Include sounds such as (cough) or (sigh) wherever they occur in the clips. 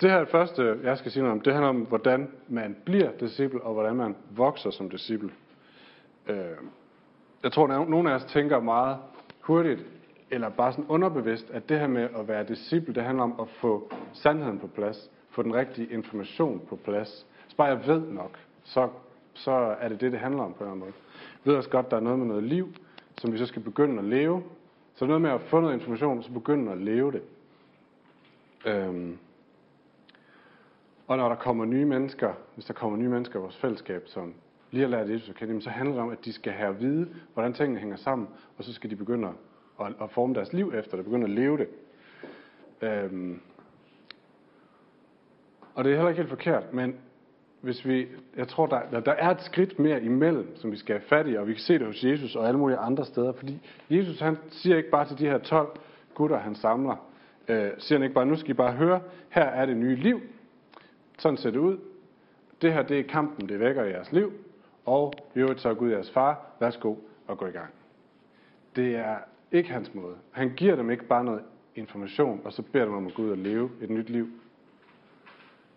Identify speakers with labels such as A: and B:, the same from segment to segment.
A: Det her første, jeg skal sige noget om. Det handler om, hvordan man bliver disciple, og hvordan man vokser som disciple. Øh, jeg tror, at nogle af os tænker meget hurtigt, eller bare sådan underbevidst, at det her med at være disciple, det handler om at få sandheden på plads, få den rigtige information på plads. Så bare jeg ved nok, så, så er det det, det handler om på en eller anden måde. Jeg ved også godt, at der er noget med noget liv, som vi så skal begynde at leve. Så noget med at få noget information, så begynde at leve det. Øhm. Og når der kommer nye mennesker, hvis der kommer nye mennesker i vores fællesskab, som lige har lært Jesus at kende, så handler det om, at de skal have at vide, hvordan tingene hænger sammen, og så skal de begynde at, at forme deres liv efter det, begynde at leve det. Øhm. Og det er heller ikke helt forkert, men hvis vi, jeg tror, der, der er et skridt mere imellem, som vi skal have fat i, og vi kan se det hos Jesus og alle mulige andre steder, fordi Jesus han siger ikke bare til de her 12 gutter, han samler, øh, siger han ikke bare, nu skal I bare høre, her er det nye liv, sådan ser det ud, det her det er kampen, det vækker i jeres liv, og i øvrigt så er Gud jeres far, værsgo og gå i gang. Det er ikke hans måde. Han giver dem ikke bare noget information, og så beder dem om at gå ud og leve et nyt liv.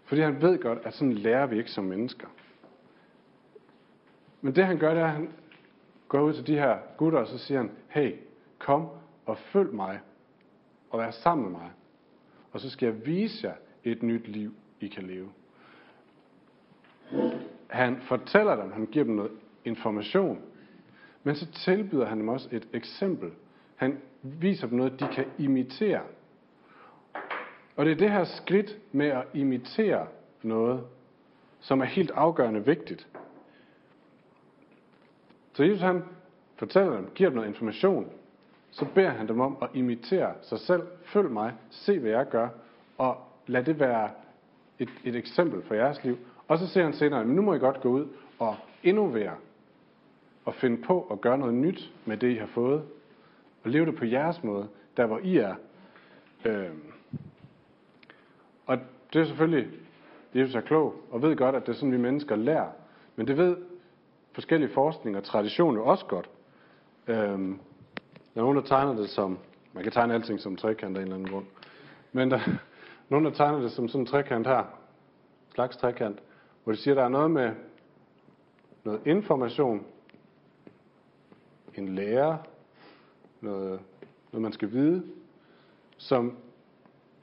A: Fordi han ved godt, at sådan lærer vi ikke som mennesker. Men det han gør, det er, at han går ud til de her gutter, og så siger han, hey, kom og følg mig, og vær sammen med mig. Og så skal jeg vise jer et nyt liv, i kan leve. Han fortæller dem, han giver dem noget information, men så tilbyder han dem også et eksempel. Han viser dem noget, de kan imitere. Og det er det her skridt med at imitere noget, som er helt afgørende vigtigt. Så Jesus han fortæller dem, giver dem noget information, så beder han dem om at imitere sig selv. Følg mig, se hvad jeg gør, og lad det være et, et eksempel for jeres liv. Og så siger han senere, men nu må I godt gå ud og innovere, og finde på at gøre noget nyt med det, I har fået, og leve det på jeres måde, der hvor I er. Øh, og det er selvfølgelig, Jesus er klog, og ved godt, at det er sådan, vi mennesker lærer. Men det ved forskellige forskning og tradition jo også godt. Øhm, der er nogen, der tegner det som, man kan tegne alting som trekant af en eller anden grund. Men der er nogen, der tegner det som sådan en trekant her, slags trekant, hvor de siger, at der er noget med noget information, en lærer, noget, noget man skal vide, som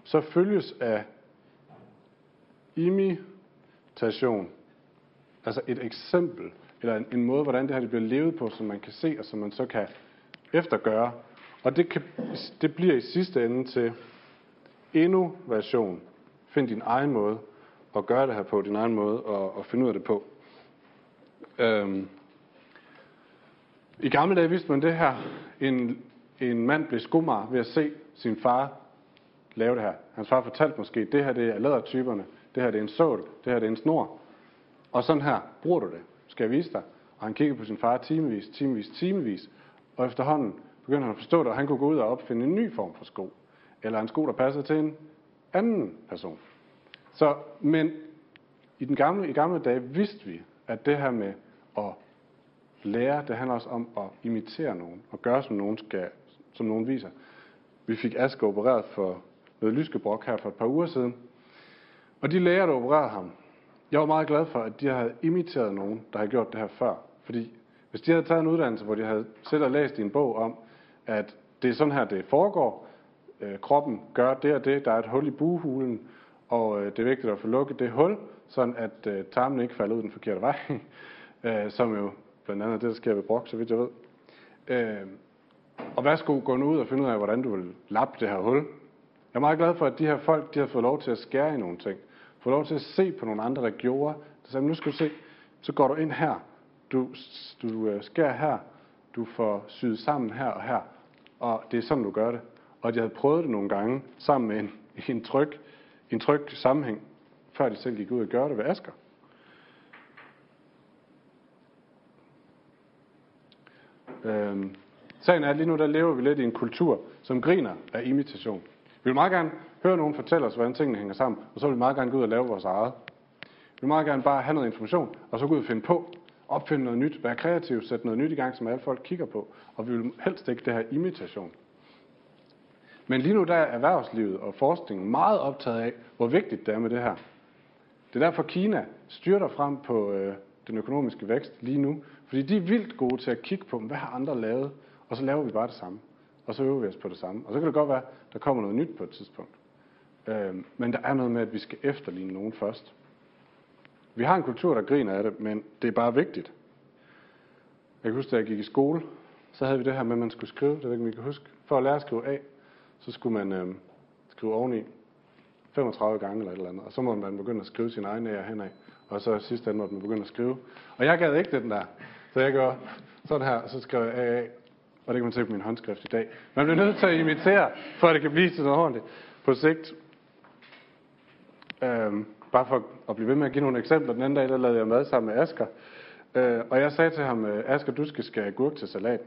A: så følges af imitation, altså et eksempel, eller en, en måde, hvordan det her det bliver levet på, som man kan se, og som man så kan eftergøre. Og det, kan, det bliver i sidste ende til innovation. Find din egen måde at gøre det her på, din egen måde at, at finde ud af det på. Øhm. I gamle dage vidste man det her. En, en mand blev skummer ved at se sin far lave det her. Hans far fortalte måske, det her det er lædertyperne, det her det er en sål, det her det er en snor. Og sådan her bruger du det. Skal jeg vise dig? Og han kiggede på sin far timevis, timevis, timevis. Og efterhånden begyndte han at forstå det, og han kunne gå ud og opfinde en ny form for sko. Eller en sko, der passer til en anden person. Så, men i, den gamle, i gamle dage vidste vi, at det her med at lære, det handler også om at imitere nogen, og gøre som nogen, skal, som nogen viser. Vi fik Aske opereret for noget lyskebrok her for et par uger siden, og de læger, der opererede ham, jeg var meget glad for, at de havde imiteret nogen, der havde gjort det her før. Fordi hvis de havde taget en uddannelse, hvor de havde selv og læst i en bog om, at det er sådan her, det foregår, øh, kroppen gør det og det, der er et hul i buhulen, og øh, det er vigtigt at få lukket det hul, sådan at øh, tarmen ikke falder ud den forkerte vej, (laughs) øh, som jo blandt andet det, der sker ved brok, så vidt jeg ved. Øh, og værsgo, gå nu ud og finde ud af, hvordan du vil lappe det her hul. Jeg er meget glad for, at de her folk, de har fået lov til at skære i nogle ting få lov til at se på nogle andre der gjorde. Så sagde, nu skal du se, så går du ind her, du, du øh, skærer her, du får syet sammen her og her, og det er sådan, du gør det. Og de havde prøvet det nogle gange sammen med en, (laughs) en, tryg, en tryg sammenhæng, før de selv gik ud og gjorde det ved Asker. Øhm, sagen er, at lige nu der lever vi lidt i en kultur, som griner af imitation. Vi vil meget gerne høre nogen fortælle os, hvordan tingene hænger sammen, og så vil vi meget gerne gå ud og lave vores eget. Vi vil meget gerne bare have noget information, og så gå ud og finde på, opfinde noget nyt, være kreativ, sætte noget nyt i gang, som alle folk kigger på, og vi vil helst ikke det her imitation. Men lige nu der er erhvervslivet og forskningen meget optaget af, hvor vigtigt det er med det her. Det er derfor Kina styrter frem på øh, den økonomiske vækst lige nu, fordi de er vildt gode til at kigge på, hvad har andre lavet, og så laver vi bare det samme. Og så øver vi os på det samme. Og så kan det godt være, der kommer noget nyt på et tidspunkt. Øh, men der er noget med, at vi skal efterligne nogen først. Vi har en kultur, der griner af det, men det er bare vigtigt. Jeg kan huske, da jeg gik i skole, så havde vi det her med, at man skulle skrive, det ved ikke, om I kan huske. For at lære at skrive A, så skulle man øh, skrive oveni 35 gange eller et eller andet, og så måtte man begynde at skrive sin egen ære henad, og så sidst ende måtte man begynde at skrive. Og jeg gad ikke den der, så jeg gør sådan her, og så skrev jeg AA, og det kan man se på min håndskrift i dag. Man bliver nødt til at imitere, for at det kan blive til noget ordentligt på sigt. Øhm, bare for at blive ved med at give nogle eksempler. Den anden dag, der lavede jeg mad sammen med Asker. Øh, og jeg sagde til ham, øh, Asker, du skal skære agurk til salat.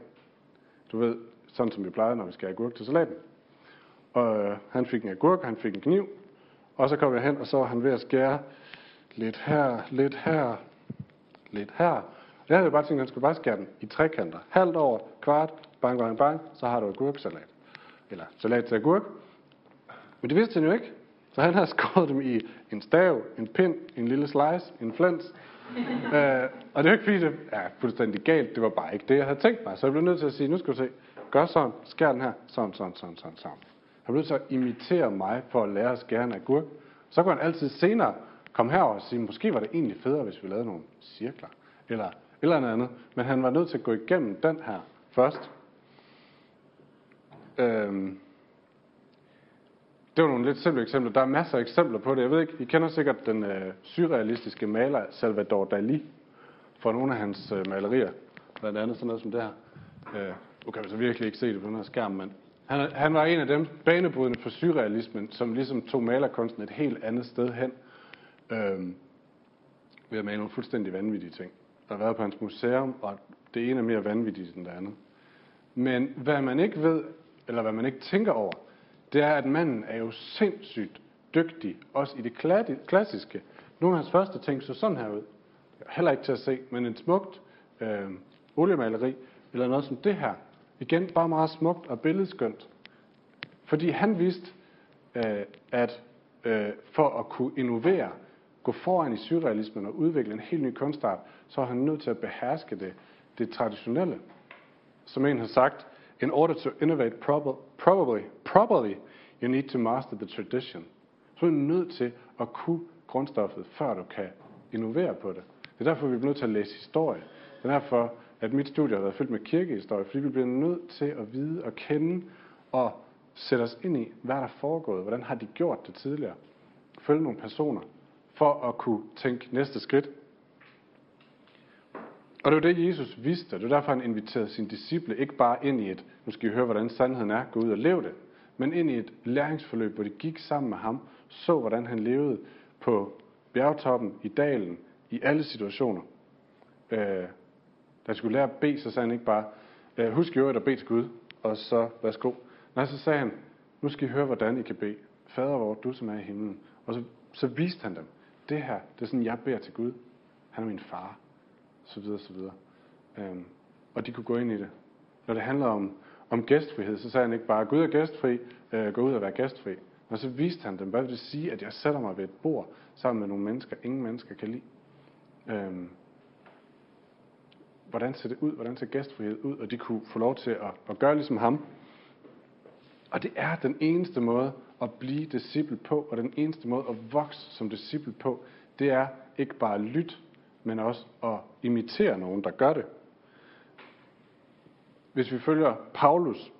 A: Du ved, sådan som vi plejer, når vi skærer agurk til salaten. Og øh, han fik en agurk, han fik en kniv, og så kom jeg hen, og så var han ved at skære lidt her, lidt her, lidt her. Jeg havde jo bare tænkt, at han skulle bare skære den i trekanter. Halvt over, kvart, bang, bang, bang, så har du agurksalat. Eller salat til agurk. Men det vidste han jo ikke. Så han har (laughs) skåret dem i en stav, en pind, en lille slice, en flens. (laughs) øh, og det er ikke fordi, det er fuldstændig galt. Det var bare ikke det, jeg havde tænkt mig. Så jeg blev nødt til at sige, nu skal du se, gør sådan, skær den her, sådan, sådan, sådan, sådan, sådan. Han blev så imitere mig for at lære at skære en agurk. Så kunne han altid senere komme herover og sige, måske var det egentlig federe, hvis vi lavede nogle cirkler. Eller eller andet andet. Men han var nødt til at gå igennem den her først. Øhm, det var nogle lidt simple eksempler. Der er masser af eksempler på det. Jeg ved ikke, I kender sikkert den øh, surrealistiske maler Salvador Dali fra nogle af hans øh, malerier. Blandt andet sådan noget som det her. Øh, nu kan vi så virkelig ikke se det på den her skærm, men han, han var en af dem banebrydende for surrealismen, som ligesom tog malerkunsten et helt andet sted hen. Øh, ved at male nogle fuldstændig vanvittige ting. Der har været på hans museum, og det ene er mere vanvittigt end det andet. Men hvad man ikke ved, eller hvad man ikke tænker over, det er, at manden er jo sindssygt dygtig, også i det klassiske. Nogle af hans første ting så sådan her ud. Heller ikke til at se, men en smukt øh, oliemaleri, eller noget som det her. Igen, bare meget smukt og billedskønt. Fordi han vidste, øh, at øh, for at kunne innovere, gå foran i surrealismen og udvikle en helt ny kunstart, så er han nødt til at beherske det, det traditionelle. Som en har sagt, in order to innovate probably, probably, you need to master the tradition. Så er du nødt til at kunne grundstoffet, før du kan innovere på det. Det er derfor, vi bliver nødt til at læse historie. Det er derfor, at mit studie har været fyldt med kirkehistorie, fordi vi bliver nødt til at vide og kende og sætte os ind i, hvad der er foregået, hvordan har de gjort det tidligere. Følge nogle personer, for at kunne tænke næste skridt. Og det var det, Jesus vidste. Det var derfor, han inviterede sine disciple ikke bare ind i et, nu skal I høre, hvordan sandheden er, gå ud og leve det, men ind i et læringsforløb, hvor de gik sammen med ham, så hvordan han levede på bjergtoppen, i dalen, i alle situationer. Øh, da skulle lære at bede, så sagde han ikke bare, øh, husk i jo at bede til Gud, og så værsgo. Nej, så sagde han, nu skal I høre, hvordan I kan bede. Fader vor, du som er i himlen. Og så, så viste han dem, det her, det er sådan, jeg beder til Gud. Han er min far. Så videre, så videre. Øhm, og de kunne gå ind i det. Når det handler om, om gæstfrihed, så sagde han ikke bare, Gud er gæstfri, øh, gå ud og være gæstfri. Og så viste han dem, hvad vil det sige, at jeg sætter mig ved et bord sammen med nogle mennesker, ingen mennesker kan lide. Øhm, hvordan ser det ud? Hvordan ser gæstfrihed ud? Og de kunne få lov til at, at gøre ligesom ham. Og det er den eneste måde at blive disciple på, og den eneste måde at vokse som disciple på, det er ikke bare at lytte, men også at imitere nogen, der gør det. Hvis vi følger Paulus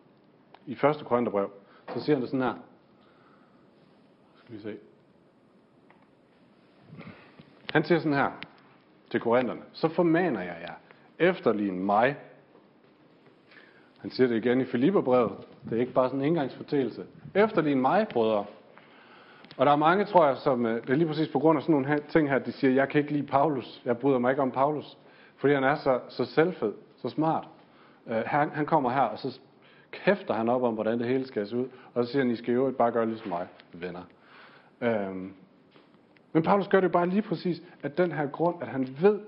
A: i 1. Korintherbrev, så siger han det sådan her. Skal vi se. Han siger sådan her til korinterne. Så formaner jeg jer, efterligne mig. Han siger det igen i Filipperbrevet. Det er ikke bare sådan en engangsfortælelse. Efterligne mig, brødre. Og der er mange, tror jeg, som, øh, det er lige præcis på grund af sådan nogle her, ting her, de siger, jeg kan ikke lide Paulus. Jeg bryder mig ikke om Paulus. Fordi han er så, så selvfed, så smart. Uh, han, han kommer her, og så kæfter han op om, hvordan det hele skal se ud. Og så siger han, I skal jo bare gøre ligesom mig, venner. Uh, men Paulus gør det bare lige præcis af den her grund, at han ved,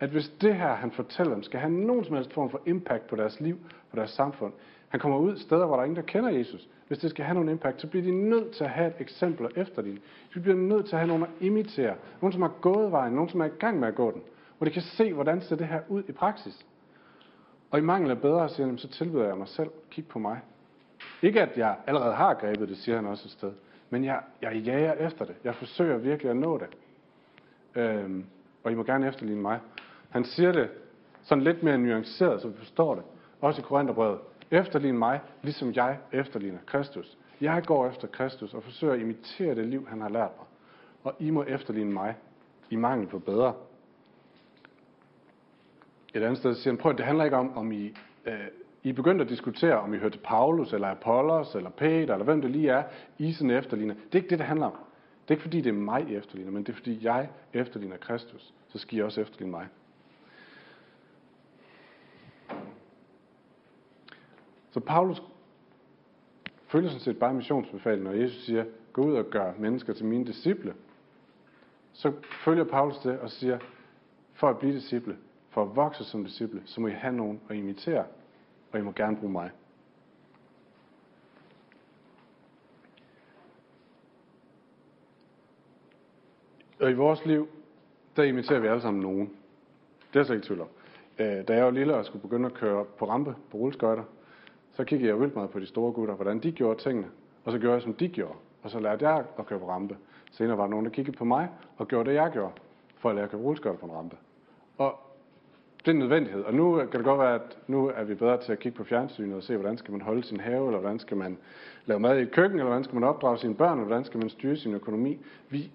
A: at hvis det her, han fortæller dem, skal have nogen som helst form for impact på deres liv, på deres samfund, Han kommer ud steder, hvor der er ingen, der kender Jesus. Hvis det skal have nogen impact, så bliver de nødt til at have et eksempel efter din. De bliver nødt til at have nogen at imitere. Nogen, som har gået vejen. Nogen, som er i gang med at gå den. Hvor de kan se, hvordan ser det her ud i praksis. Og i mangel af bedre, siger han, så tilbyder jeg mig selv. Kig på mig. Ikke at jeg allerede har grebet det, siger han også et sted. Men jeg, jeg jager efter det. Jeg forsøger virkelig at nå det. Øhm, og I må gerne efterligne mig. Han siger det sådan lidt mere nuanceret, så vi forstår det. Også i Korintherbrevet. Efterlign mig, ligesom jeg efterligner Kristus. Jeg går efter Kristus og forsøger at imitere det liv, han har lært mig. Og I må efterligne mig i mangel på bedre. Et andet sted siger han, prøv det handler ikke om, om I, øh, I begyndte at diskutere, om I hørte Paulus, eller Apollos, eller Peter, eller hvem det lige er, I sådan efterligner. Det er ikke det, det handler om. Det er ikke fordi, det er mig, I efterligner, men det er fordi, jeg efterligner Kristus. Så skal I også efterligne mig. Så Paulus følger sådan set bare missionsbefalingen, når Jesus siger, gå ud og gør mennesker til mine disciple. Så følger Paulus det og siger, for at blive disciple, for at vokse som disciple, så må I have nogen at imitere, og I må gerne bruge mig. Og i vores liv, der imiterer vi alle sammen nogen. Det er jeg så ikke tvivl om. Øh, da jeg var lille og skulle begynde at køre på rampe på rulleskøjter, så kiggede jeg vildt meget på de store gutter, hvordan de gjorde tingene. Og så gjorde jeg, som de gjorde. Og så lærte jeg at køre på rampe. Senere var der nogen, der kiggede på mig og gjorde det, jeg gjorde, for at lære at køre rulleskøjter på en rampe. Og det er en nødvendighed. Og nu kan det godt være, at nu er vi bedre til at kigge på fjernsynet og se, hvordan skal man holde sin have, eller hvordan skal man lave mad i et køkken, eller hvordan skal man opdrage sine børn, eller hvordan skal man styre sin økonomi. Vi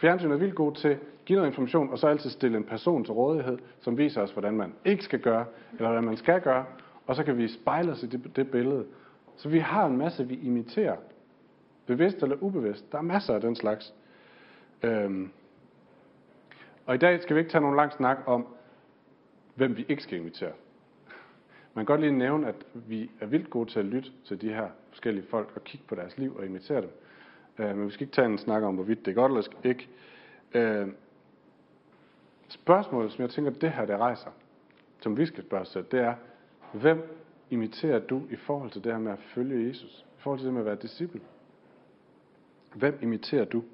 A: Fjernsynet er vildt god til at give noget information, og så altid stille en person til rådighed, som viser os, hvordan man ikke skal gøre, eller hvordan man skal gøre, og så kan vi spejle os i det, det billede. Så vi har en masse, vi imiterer. Bevidst eller ubevidst. Der er masser af den slags. Øhm. Og i dag skal vi ikke tage nogen lang snak om, hvem vi ikke skal imitere. Man kan godt lige nævne, at vi er vildt gode til at lytte til de her forskellige folk og kigge på deres liv og imitere dem. Øh, men vi skal ikke tage en snak om, hvorvidt det er godt eller ikke. Øh, spørgsmålet, som jeg tænker, det her der rejser, som vi skal spørge os selv, det er, hvem imiterer du i forhold til det her med at følge Jesus? I forhold til det med at være disciple? Hvem imiterer du?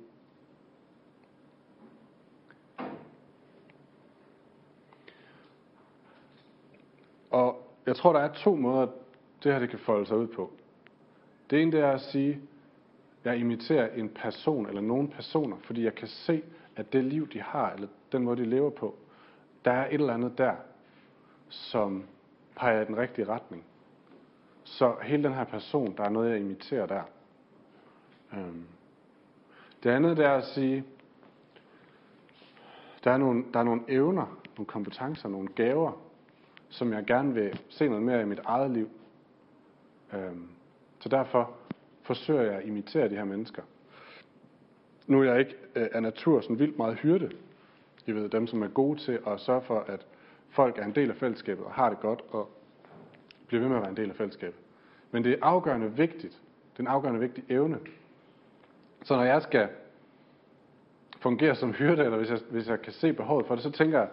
A: Og jeg tror, der er to måder, det her det kan folde sig ud på. Det ene det er at sige, jeg imiterer en person eller nogle personer, fordi jeg kan se, at det liv, de har, eller den måde, de lever på, der er et eller andet der, som peger i den rigtige retning. Så hele den her person, der er noget, jeg imiterer der. Øhm. Det andet, det er at sige, der er, nogle, der er nogle evner, nogle kompetencer, nogle gaver, som jeg gerne vil se noget mere i mit eget liv. Øhm. Så derfor forsøger jeg at imitere de her mennesker. Nu er jeg ikke øh, af natur sådan vildt meget hyrde. I ved, dem som er gode til at sørge for, at folk er en del af fællesskabet og har det godt og bliver ved med at være en del af fællesskabet. Men det er afgørende vigtigt. Det er en afgørende vigtig evne. Så når jeg skal fungere som hyrde, eller hvis jeg, hvis jeg kan se behovet for det, så tænker jeg,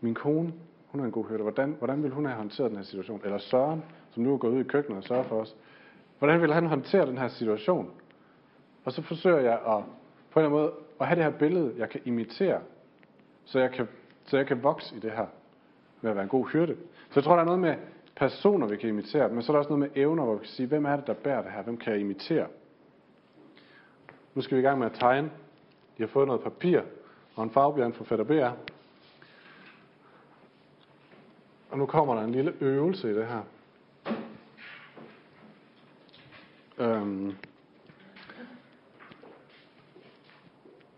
A: min kone, hun er en god hyrde. Hvordan, hvordan vil hun have håndteret den her situation? Eller Søren, som nu er gået ud i køkkenet og sørger for os. Hvordan vil han håndtere den her situation? Og så forsøger jeg at, på en eller anden måde at have det her billede, jeg kan imitere, så jeg kan, så jeg kan vokse i det her med at være en god hyrde. Så jeg tror, der er noget med personer, vi kan imitere, men så er der også noget med evner, hvor vi kan sige, hvem er det, der bærer det her? Hvem kan jeg imitere? Nu skal vi i gang med at tegne. Jeg har fået noget papir og en farvebjørn fra Fætter BR. Og nu kommer der en lille øvelse i det her. Øhm.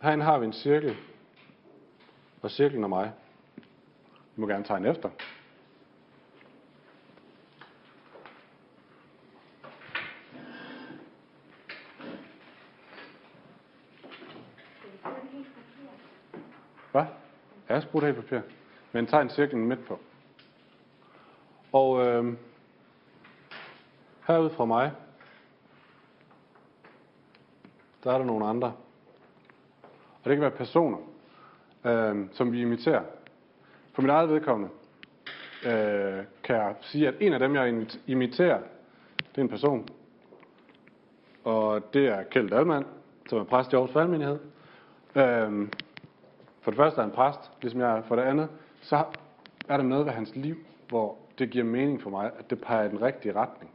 A: Herinde har vi en cirkel, og cirklen er mig. Du må gerne tegne efter. Hvad? Ja, jeg helt papir. Men tegn cirklen midt på. Og øh, herude fra mig, der er der nogle andre. Og det kan være personer, øh, som vi imiterer. For mit eget vedkommende øh, kan jeg sige, at en af dem, jeg imiterer Det er en person. Og det er Kjeld Dalman, som er præst i Aarhus Valgmenighed. Øh, for det første er han præst, ligesom jeg er. For det andet, så er der noget ved hans liv, hvor det giver mening for mig, at det peger i den rigtige retning.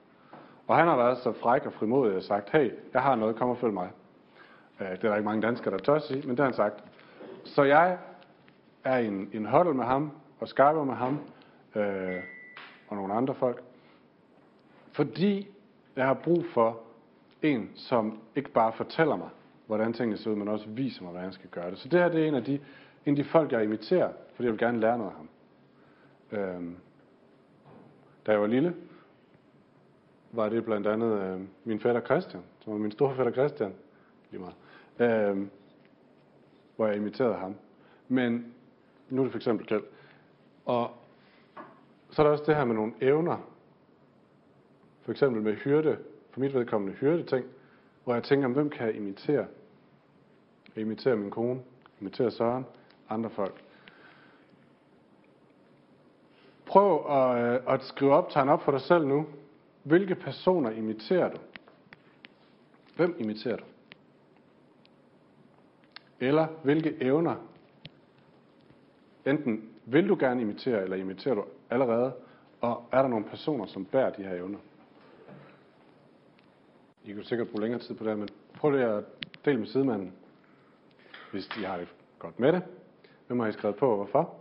A: Og han har været så fræk og frimodig og sagt, hey, jeg har noget, kom og følg mig. Øh, det er der ikke mange danskere, der tør sige, men det har han sagt. Så jeg er i en, en huddle med ham, og skyper med ham, øh, og nogle andre folk. Fordi jeg har brug for en, som ikke bare fortæller mig, hvordan tingene ser ud, men også viser mig, hvordan jeg skal gøre det. Så det her det er en af de, en af de folk, jeg imiterer, fordi jeg vil gerne lære noget af ham. Øh, da jeg var lille, var det blandt andet øh, min fætter Christian, som var min store fætter Christian, lige meget, øh, hvor jeg imiterede ham. Men nu er det for eksempel gæld. Og så er der også det her med nogle evner. For eksempel med hyrde, for mit vedkommende hyrde ting, hvor jeg tænker, hvem kan jeg imitere? Jeg imiterer min kone, imiterer Søren, andre folk. Prøv at, øh, at skrive op, tegne op for dig selv nu. Hvilke personer imiterer du? Hvem imiterer du? Eller hvilke evner? Enten vil du gerne imitere, eller imiterer du allerede, og er der nogle personer, som bærer de her evner? I kan sikkert bruge længere tid på det, men prøv lige at dele med sidemanden, hvis de har det godt med det. Hvem har I skrevet på, og hvorfor?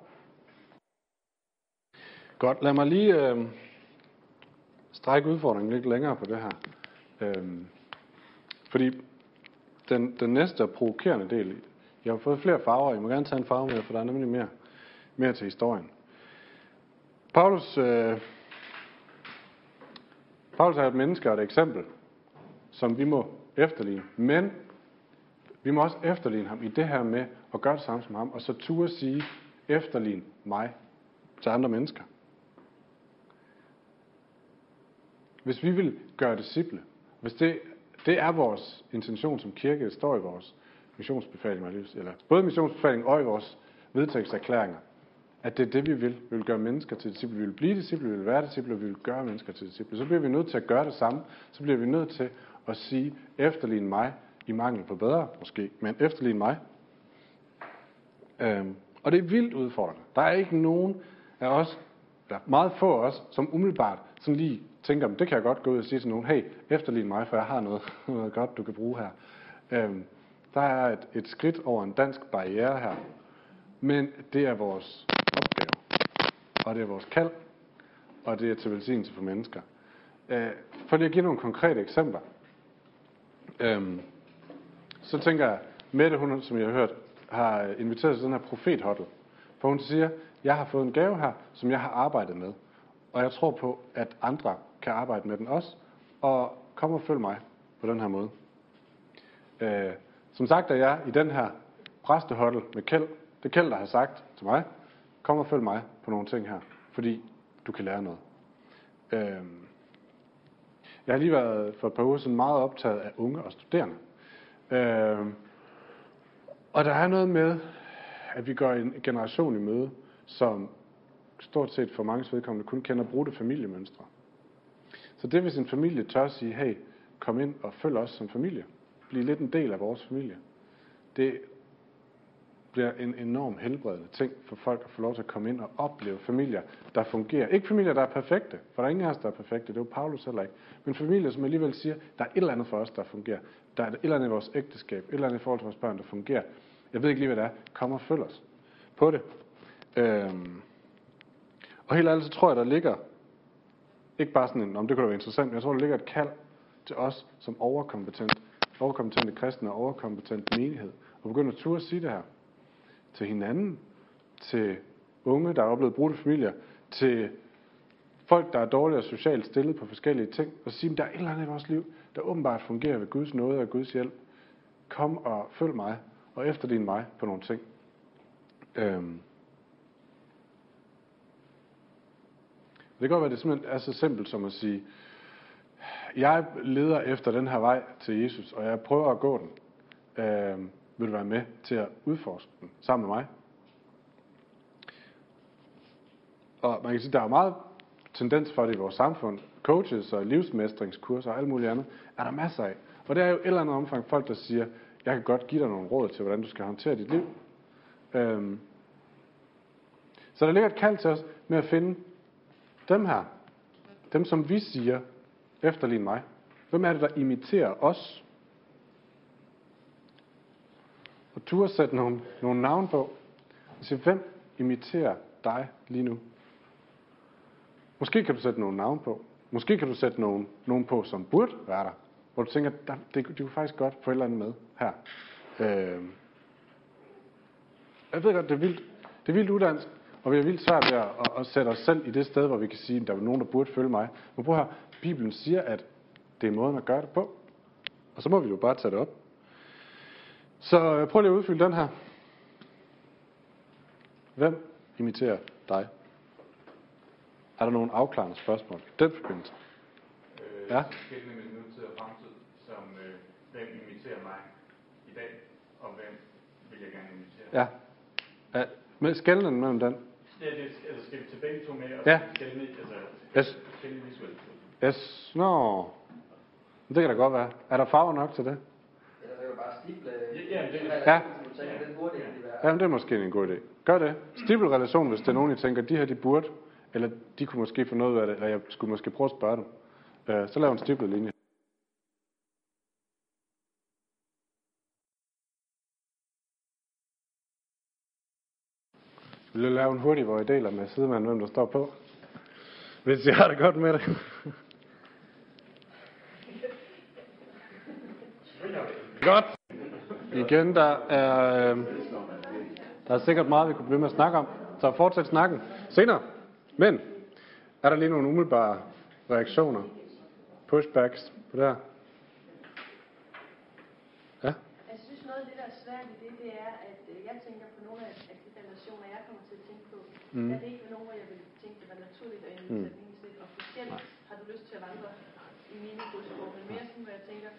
A: Godt, lad mig lige øh, strække udfordringen lidt længere på det her. Øh, fordi den, den næste og provokerende del, jeg har fået flere farver, I må gerne tage en farve med, for der er nemlig mere, mere til historien. Paulus, øh, Paulus er et menneske og et eksempel, som vi må efterligne. Men vi må også efterligne ham i det her med at gøre det samme som ham, og så turde sige, efterligne mig til andre mennesker. Hvis vi vil gøre disciple, hvis det, det er vores intention som kirke, det står i vores missionsbefaling, eller både missionsbefaling og i vores vedtægtserklæringer, at det er det, vi vil. Vi vil gøre mennesker til disciple. Vi vil blive disciple, vi vil være disciple, vi vil gøre mennesker til disciple. Så bliver vi nødt til at gøre det samme. Så bliver vi nødt til at sige, efterlign mig i mangel på bedre, måske, men efterlign mig. Øhm, og det er vildt udfordrende. Der er ikke nogen af os, der er meget få af os, som umiddelbart sådan lige tænker, det kan jeg godt gå ud og sige til nogen, hey, efterlign mig, for jeg har noget, (laughs) noget godt, du kan bruge her. Øhm, der er et, et skridt over en dansk barriere her, men det er vores opgave, og det er vores kald, og det er til velsignelse for mennesker. Øh, for lige at give nogle konkrete eksempler, øh, så tænker jeg, Mette, hun, som jeg har hørt, har inviteret til den her profethotel. for hun siger, jeg har fået en gave her, som jeg har arbejdet med, og jeg tror på, at andre kan arbejde med den også, og kom og følg mig på den her måde. Øh, som sagt er jeg i den her præstehotel med Kjeld. Det er Kjeld, der har sagt til mig, kom og følg mig på nogle ting her, fordi du kan lære noget. Øhm, jeg har lige været for et par uger siden meget optaget af unge og studerende. Øhm, og der er noget med, at vi går en generation i møde, som stort set for mange vedkommende kun kender brudte familiemønstre. Så det hvis en familie tør sige, hey, kom ind og følg os som familie. Bliv lidt en del af vores familie. Det bliver en enorm helbredende ting for folk at få lov til at komme ind og opleve familier, der fungerer. Ikke familier, der er perfekte, for der er ingen af os, der er perfekte. Det er jo Paulus heller ikke. Men familier, som alligevel siger, der er et eller andet for os, der fungerer. Der er et eller andet i vores ægteskab, et eller andet i forhold til vores børn, der fungerer. Jeg ved ikke lige, hvad det er. Kom og følg os på det. Øhm. Og helt ærligt, så tror jeg, der ligger ikke bare sådan en, om det kunne da være interessant, men jeg tror, der ligger et kald til os som overkompetent, overkompetente kristne og overkompetent menighed, og begynde at turde sige det her til hinanden, til unge, der er oplevet brudte familier, til folk, der er dårligere socialt stillet på forskellige ting, og sige, at der er et eller andet i vores liv, der åbenbart fungerer ved Guds nåde og Guds hjælp. Kom og følg mig, og efterlign mig på nogle ting. Øhm. Det kan godt være, at det simpelthen er så simpelt som at sige, jeg leder efter den her vej til Jesus, og jeg prøver at gå den. Øhm vil du være med til at udforske den sammen med mig? Og man kan sige, der er meget tendens for det i vores samfund. Coaches og livsmestringskurser og alt muligt andet, er der masser af. Og det er jo et eller andet omfang folk, der siger, jeg kan godt give dig nogle råd til, hvordan du skal håndtere dit liv. Øhm. Så der ligger et kald til os med at finde dem her. Dem, som vi siger, efterlign mig. Hvem er det, der imiterer os? Og turde sætte nogle, nogle navn på. Og sige, hvem imiterer dig lige nu? Måske kan du sætte nogle navn på. Måske kan du sætte nogen, nogen på, som burde være der. Hvor du tænker, der, det, det kunne faktisk godt få et eller andet med her. Øh, jeg ved godt, det er vildt, det er vildt uddansk, og vi er vildt svært ved at, at, at sætte os selv i det sted, hvor vi kan sige, at der er nogen, der burde følge mig. Men prøv her, Bibelen siger, at det er måden at gøre det på. Og så må vi jo bare tage det op. Så øh, prøv lige at udfylde den her. Hvem imiterer dig? Er der nogle afklarende spørgsmål? Den forbindelse.
B: Øh,
A: Ja.
B: Skældende med nutid og fremtid, som øh, hvem imiterer mig i dag, og hvem vil jeg gerne invitere.
A: Ja. ja. Med skældnen mellem den.
B: Ja, det, altså skal vi tage begge to med, og
A: Ja.
B: skældende, altså
A: Yes.
B: skældende visuelt.
A: Yes. Nå. Det kan da godt være. Er der farver nok til det?
C: Bare stiple...
B: Ja, ja, det-
A: Ja.
C: Den burde egentlig være...
A: Jamen, det er måske en god idé. Gør det. Stibelrelation, hvis det er nogen, I tænker, de her, de burde, eller de kunne måske få noget ud af det, eller jeg skulle måske prøve at spørge dem. Øh, så lav en stiblet linje. Vil du lave en hurtig, hvor jeg deler med sidemanden, hvem der står på? Hvis jeg har det godt med det. Godt. Igen, der er, øh, der er sikkert meget, vi kunne blive med at snakke om. Så fortsæt snakken senere. Men, er der lige nogle umiddelbare reaktioner? Pushbacks på det her? Ja?
D: Jeg synes noget af det, der er svært i det, det er, at øh, jeg tænker på nogle af de relationer, jeg kommer til at tænke på.
A: Mm.
D: Er det ikke nogen, hvor jeg vil tænke, det var naturligt at invitere mm. til. Officielt har du lyst til at vandre i mine fodspor, men mere sådan, hvor jeg tænker,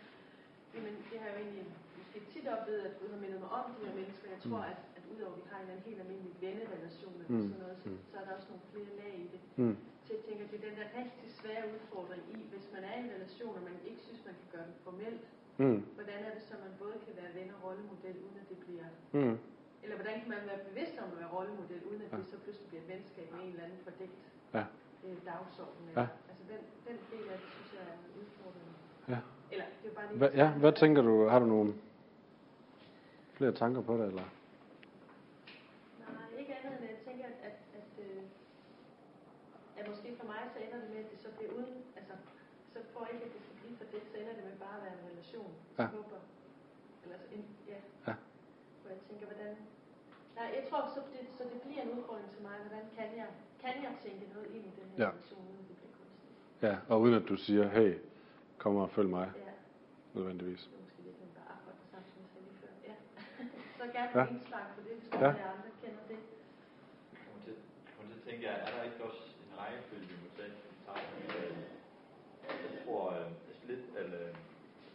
D: jamen det har jo egentlig måske tit oplevet, at Gud har mindet mig om de her mennesker. Jeg tror, at, at udover at vi har en anden helt almindelig vennerelation eller
A: Mm.
D: sådan noget, så, så er der også nogle flere lag i det.
A: Mm.
D: Så jeg tænker, det er den der rigtig svære udfordring i, hvis man er i en relation, og man ikke synes, man kan gøre den formelt,
A: Mm.
D: Hvordan er det så, man både kan være ven og rollemodel, uden at det bliver...
A: Mm.
D: Eller hvordan kan man være bevidst om at være rollemodel, uden at det så pludselig bliver et venskab med en eller anden fordækt
A: Ja.
D: øh, dagsorden?
A: Ja.
D: Eller, Altså den, den del af det, synes jeg er en udfordring.
A: Ja.
D: Eller det er bare lige...
A: Hva, ja, hvad tænker du? Har du nogle flere tanker på det, eller?
D: Nej, ikke andet end at jeg tænker, at, at, at, øh, at måske for mig så ender det med, at det så bliver uden... Altså, så får jeg ikke, at det skal blive fordækt, så ender det med bare at være en relation.
A: Ja.
D: Jeg håber. Eller altså, en, ja.
A: Ja.
D: Hvor jeg tænker, hvordan... Nej, jeg tror, så det, så det bliver en udfordring til mig. Hvordan kan jeg, kan jeg tænke noget ind i den her
A: Ja.
D: relation, uden det bliver kunstigt?
A: Ja, og uden at du siger, hey, kom og følg mig,
D: Ja,
A: nødvendigvis.
D: det er måske lidt bare akkurat det samme, som jeg sagde lige før. Ja. Så gerne
A: Ja.
D: indspark på det, hvis
A: Ja.
D: der andre kender det.
B: Kommer til, kommer til at tænke, er der ikke også en rækkefølge, vi må tage? Jeg tror øh, altså lidt, at øh,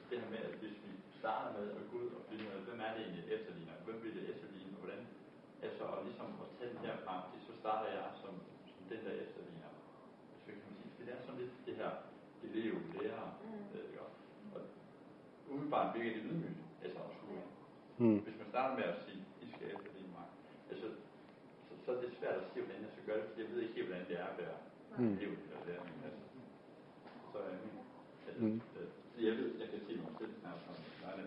B: det her med, at hvis vi starter med at gå ud og finde ud af, hvem er det egentlig efterligner, hvem vil det efterligne, og hvordan, altså og ligesom at tage den her frem til, så starter jeg som, som den, der efterligner. Så kan man sige, det er sådan lidt det her elev, lærer,
D: Mm.
B: øh, og umiddelbart virker det ydmygt, altså at skulle
A: Mm.
B: hvis man starter med at sige, I skal efterligne mig, altså, så, så er det svært at sige, hvordan jeg skal gøre det, fordi jeg ved ikke helt, hvordan det er at være
A: Mm.
B: eller lærer. Altså, så øh, altså,
A: Mm.
B: øh, så jeg ved, jeg kan se mig selv snart som Leila,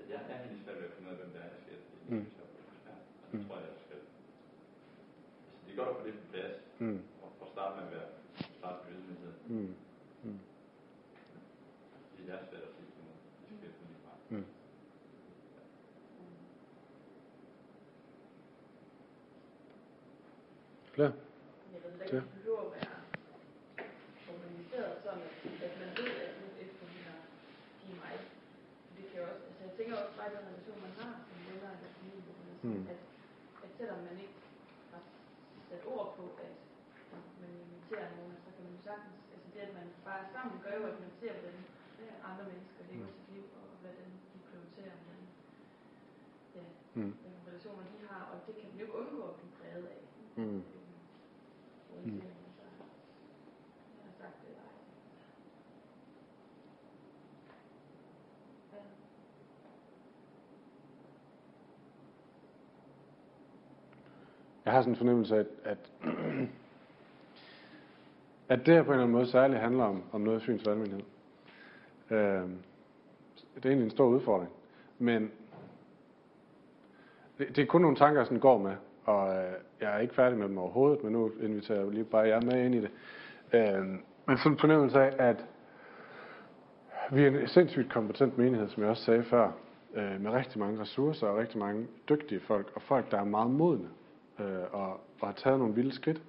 B: at jeg er helt svært ved at finde ud af, hvem det er, jeg skal efterligne.
A: Mm.
B: Mm. Så, ja, og
A: Mm.
B: det tror jeg, jeg skal. Altså, det er godt at få det på plads,
A: Mm.
B: og, og starte med at være, starte med ydmyghed.
A: Mm. Mm.
B: Fordi det er svært at sige, at jeg skal efterligne mig.
A: Mm. Klar?
D: Jeg ved
A: Ja.
D: ikke, det behøver at være organiseret sådan, at, at man ved, at nu efterligner de mig. Det kan jo også, altså jeg tænker også bare, at den relation, man har som venner eller familie, eller sådan,
A: Mm.
D: at, at selvom man ikke har sat ord på, at man inviterer nogen, så kan man jo sagtens, altså det, at man bare er sammen, det gør jo, at man ser, hvordan øh, andre mennesker lever sit liv, og hvordan de prioriterer, hvordan, ja,
A: Mm.
D: hvilke relationer de har, og det kan man jo ikke undgå at blive præget af.
A: Mm.
D: Uanset om man så
A: jeg har sådan en fornemmelse af, at, at, (clears throat) at det her på en eller anden måde særligt handler om, om noget af Fyns. Øh, det er egentlig en stor udfordring. Men det, det er kun nogle tanker, jeg sådan går med, og øh, jeg er ikke færdig med dem overhovedet, men nu inviterer jeg lige bare jer med ind i det. Øh, men sådan en fornemmelse af, at vi er en sindssygt kompetent menighed, som jeg også sagde før, øh, med rigtig mange ressourcer og rigtig mange dygtige folk, og folk, der er meget modne øh, og, og har taget nogle vilde skridt.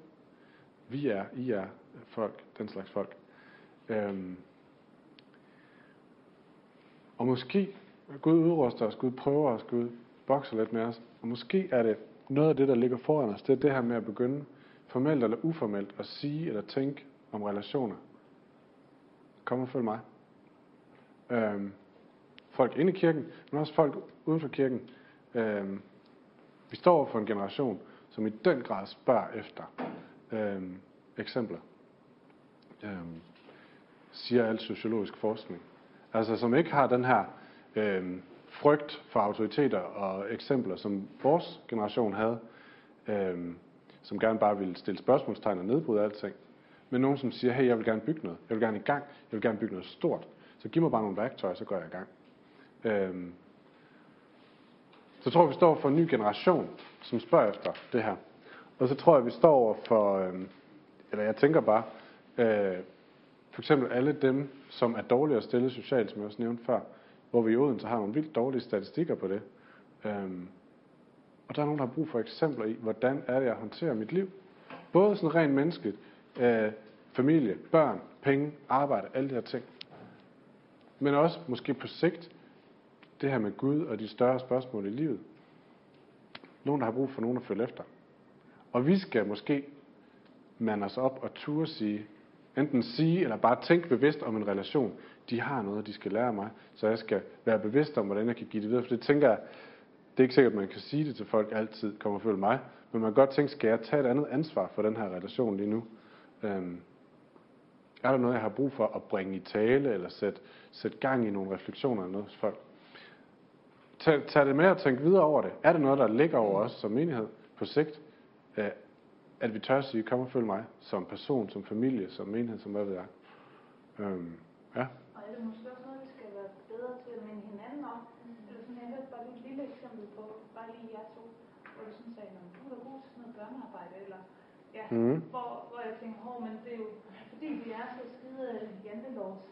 A: Vi er, I er folk, den slags folk. Øhm, og måske Gud udruster os, Gud prøver os, Gud bokser lidt med os. Og måske er det noget af det, der ligger foran os, det er det her med at begynde formelt eller uformelt at sige eller tænke om relationer. Kom og følg mig. Øhm, folk inde i kirken, men også folk uden for kirken. Øhm, vi står for en generation, som i den grad spørger efter øh, eksempler. øh, siger al sociologisk forskning. Altså som ikke har den her øh, frygt for autoriteter og eksempler, som vores generation havde, øh, som gerne bare ville stille spørgsmålstegn og nedbryde alting. Men nogen, som siger, hey, jeg vil gerne bygge noget. Jeg vil gerne i gang. Jeg vil gerne bygge noget stort. Så giv mig bare nogle værktøjer, så går jeg i gang. Øh, så tror jeg, vi står for en ny generation, som spørger efter det her. Og så tror jeg, vi står over for, øh, eller jeg tænker bare, øh, for eksempel alle dem, som er dårligere stillet socialt, som jeg også nævnte før, hvor vi i Odense har nogle vildt dårlige statistikker på det. Øhm, og der er nogen, der har brug for eksempler i, hvordan er det, jeg håndterer mit liv. Både sådan rent menneskeligt, øh, familie, børn, penge, arbejde, alle de her ting. Men også måske på sigt, det her med Gud og de større spørgsmål i livet. Nogen, der har brug for nogen at følge efter. Og vi skal måske mande os op og turde sige, enten sige eller bare tænke bevidst om en relation. De har noget, de skal lære mig, så jeg skal være bevidst om, hvordan jeg kan give det videre. For det tænker jeg, det er ikke sikkert, at man kan sige det til folk altid, kommer og følge mig. Men man kan godt tænke, skal jeg tage et andet ansvar for den her relation lige nu? Øhm, er der noget, jeg har brug for at bringe i tale, eller sætte, sætte gang i nogle refleksioner eller noget hos folk? Tag, tag det med og tænk videre over det. Er det noget, der ligger over os som menighed på sigt? Øh, at vi tør at sige, kom og følg mig, som person, som familie, som menighed, som hvad ved jeg. Øhm, ja.
E: Og er det måske også noget, vi skal være bedre til at minde hinanden om? Eller sådan, jeg hørte bare lige et lille eksempel på, bare lige jer to, hvor du sådan sagde, du er da god til sådan noget børnearbejde, eller ja,
A: Mhm.
E: hvor, hvor jeg tænkte, hov, men det er jo, fordi vi er så skide jantelovs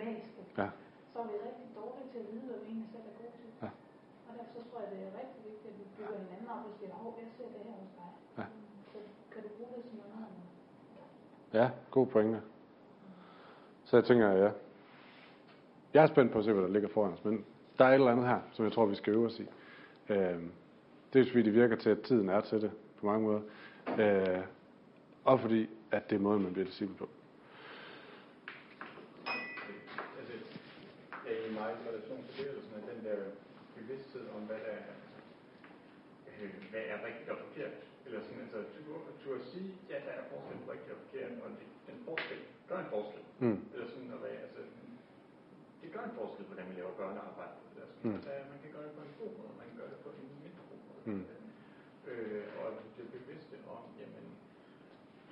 E: magiske,
A: Ja.
E: så er vi rigtig dårlige til at vide, hvad vi egentlig selv er gode til.
A: Ja.
E: Så tror jeg, det er rigtig vigtigt, at vi bygger hinanden op og siger, hov, jeg ser det her hos dig.
A: Ja.
E: Så kan du bruge det som noget andet?
A: Ja, god pointe. Så jeg tænker, ja. Jeg er spændt på at se, hvad der ligger foran os, men der er et eller andet her, som jeg tror, vi skal øve os i. Det er fordi, det virker til, at tiden er til det på mange måder. Øh, og fordi, at det er måden, man bliver disciple på.
F: altså, er i meget relation til det, eller sådan, at den der bevidsthed om, hvad der er, øh, hvad er rigtigt og forkert. Eller sådan, altså, du, du at sige, ja, der er forskel på rigtigt og forkert, og det, den forskel gør en forskel.
A: Mm.
F: Eller sådan, at være, altså, det gør en forskel, hvordan vi laver børnearbejde. Eller sådan.
A: Mm.
F: Mm. Altså, man kan gøre det på en god måde, man kan gøre det på en mindre god måde.
A: Mm.
F: Øh, og det bevidste om, jamen,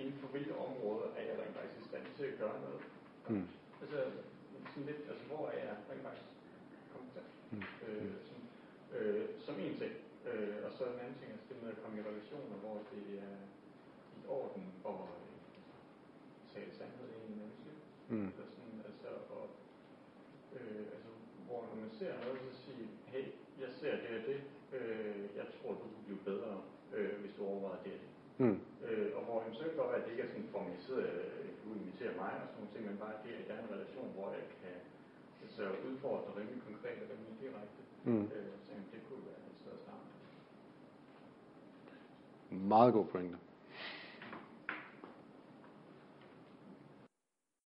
F: inden for hvilke områder er jeg rent faktisk i stand til at gøre noget.
A: Mm.
F: Altså, sådan lidt, altså, hvor er jeg rent faktisk kompetent?
A: Mm.
F: Øh, sådan, øh, som en ting. Øh, og så en anden ting, altså det med at komme i relationer, hvor det er i orden og øh, tale sandhed ind i hinandens liv.
A: Mm.
F: Eller sådan, altså, og, øh, altså, hvor når man ser noget, så sige, hey, jeg ser det og det, øh, jeg tror, du kunne blive bedre, øh, hvis du overvejer det og det.
A: Mm.
F: Øh, og hvor jamen, så kan det godt være, at det ikke er sådan formaliseret, øh, du inviterer mig og sådan nogle ting, men bare det, at jeg er en relation, hvor jeg kan altså, udfordre rimelig konkret og rimelig direkte.
A: Mm.
F: Øh, så jamen, det kunne være et sted at starte.
A: Meget god pointe.